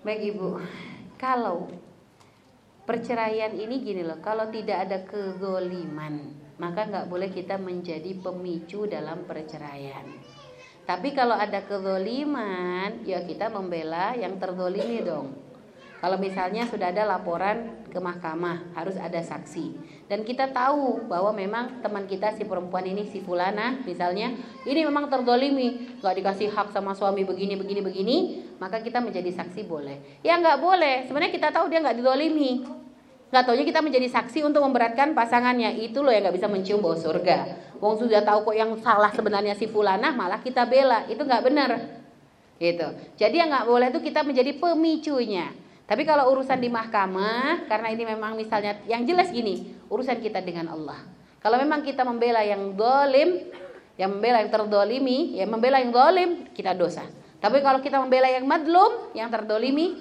Baik Ibu, kalau perceraian ini gini loh, kalau tidak ada kezoliman, maka nggak boleh kita menjadi pemicu dalam perceraian. Tapi kalau ada kezoliman, ya kita membela yang terzolimi dong. Kalau misalnya sudah ada laporan ke mahkamah, harus ada saksi. Dan kita tahu bahwa memang teman kita si perempuan ini si fulana misalnya, ini memang terdolimi, nggak dikasih hak sama suami begini begini begini, maka kita menjadi saksi boleh. Ya nggak boleh. Sebenarnya kita tahu dia nggak didolimi. Nggak taunya kita menjadi saksi untuk memberatkan pasangannya. Itu loh yang nggak bisa mencium bau surga. Wong sudah tahu kok yang salah sebenarnya si fulana, malah kita bela. Itu nggak benar. Gitu. Jadi yang nggak boleh itu kita menjadi pemicunya. Tapi kalau urusan di mahkamah, karena ini memang misalnya yang jelas gini, urusan kita dengan Allah. Kalau memang kita membela yang dolim, yang membela yang terdolimi, ya membela yang dolim, kita dosa. Tapi kalau kita membela yang madlum, yang terdolimi,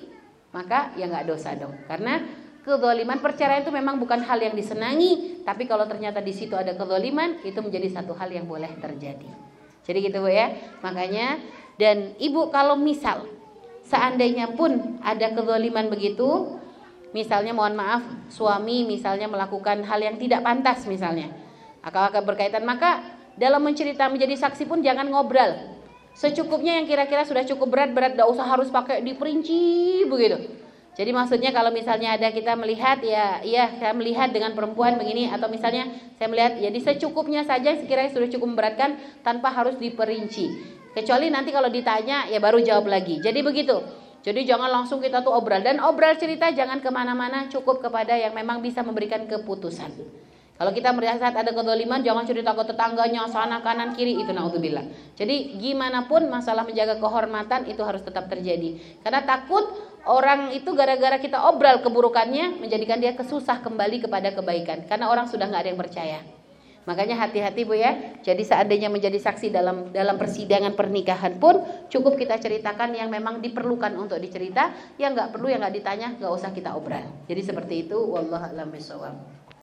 maka ya nggak dosa dong. Karena kedoliman perceraian itu memang bukan hal yang disenangi, tapi kalau ternyata di situ ada kedoliman, itu menjadi satu hal yang boleh terjadi. Jadi gitu bu ya. Makanya dan ibu kalau misal seandainya pun ada kezaliman begitu, misalnya mohon maaf suami misalnya melakukan hal yang tidak pantas misalnya, akal-akal berkaitan maka dalam mencerita menjadi saksi pun jangan ngobrol. Secukupnya yang kira-kira sudah cukup berat-berat, tidak usah harus pakai diperinci begitu. Jadi maksudnya kalau misalnya ada kita melihat ya iya saya melihat dengan perempuan begini atau misalnya saya melihat ya di secukupnya saja sekiranya sudah cukup memberatkan tanpa harus diperinci. Kecuali nanti kalau ditanya ya baru jawab lagi. Jadi begitu. Jadi jangan langsung kita tuh obral dan obral cerita jangan ke mana-mana cukup kepada yang memang bisa memberikan keputusan. Kalau kita saat ada kedoliman jangan cerita ke tetangganya sana kanan kiri itu naudzubillah. Jadi gimana pun masalah menjaga kehormatan itu harus tetap terjadi. Karena takut orang itu gara-gara kita obral keburukannya menjadikan dia kesusah kembali kepada kebaikan. Karena orang sudah nggak ada yang percaya. Makanya hati-hati Bu ya. Jadi seandainya menjadi saksi dalam dalam persidangan pernikahan pun cukup kita ceritakan yang memang diperlukan untuk dicerita, yang nggak perlu yang nggak ditanya nggak usah kita obral. Jadi seperti itu wallahu a'lam bishawab.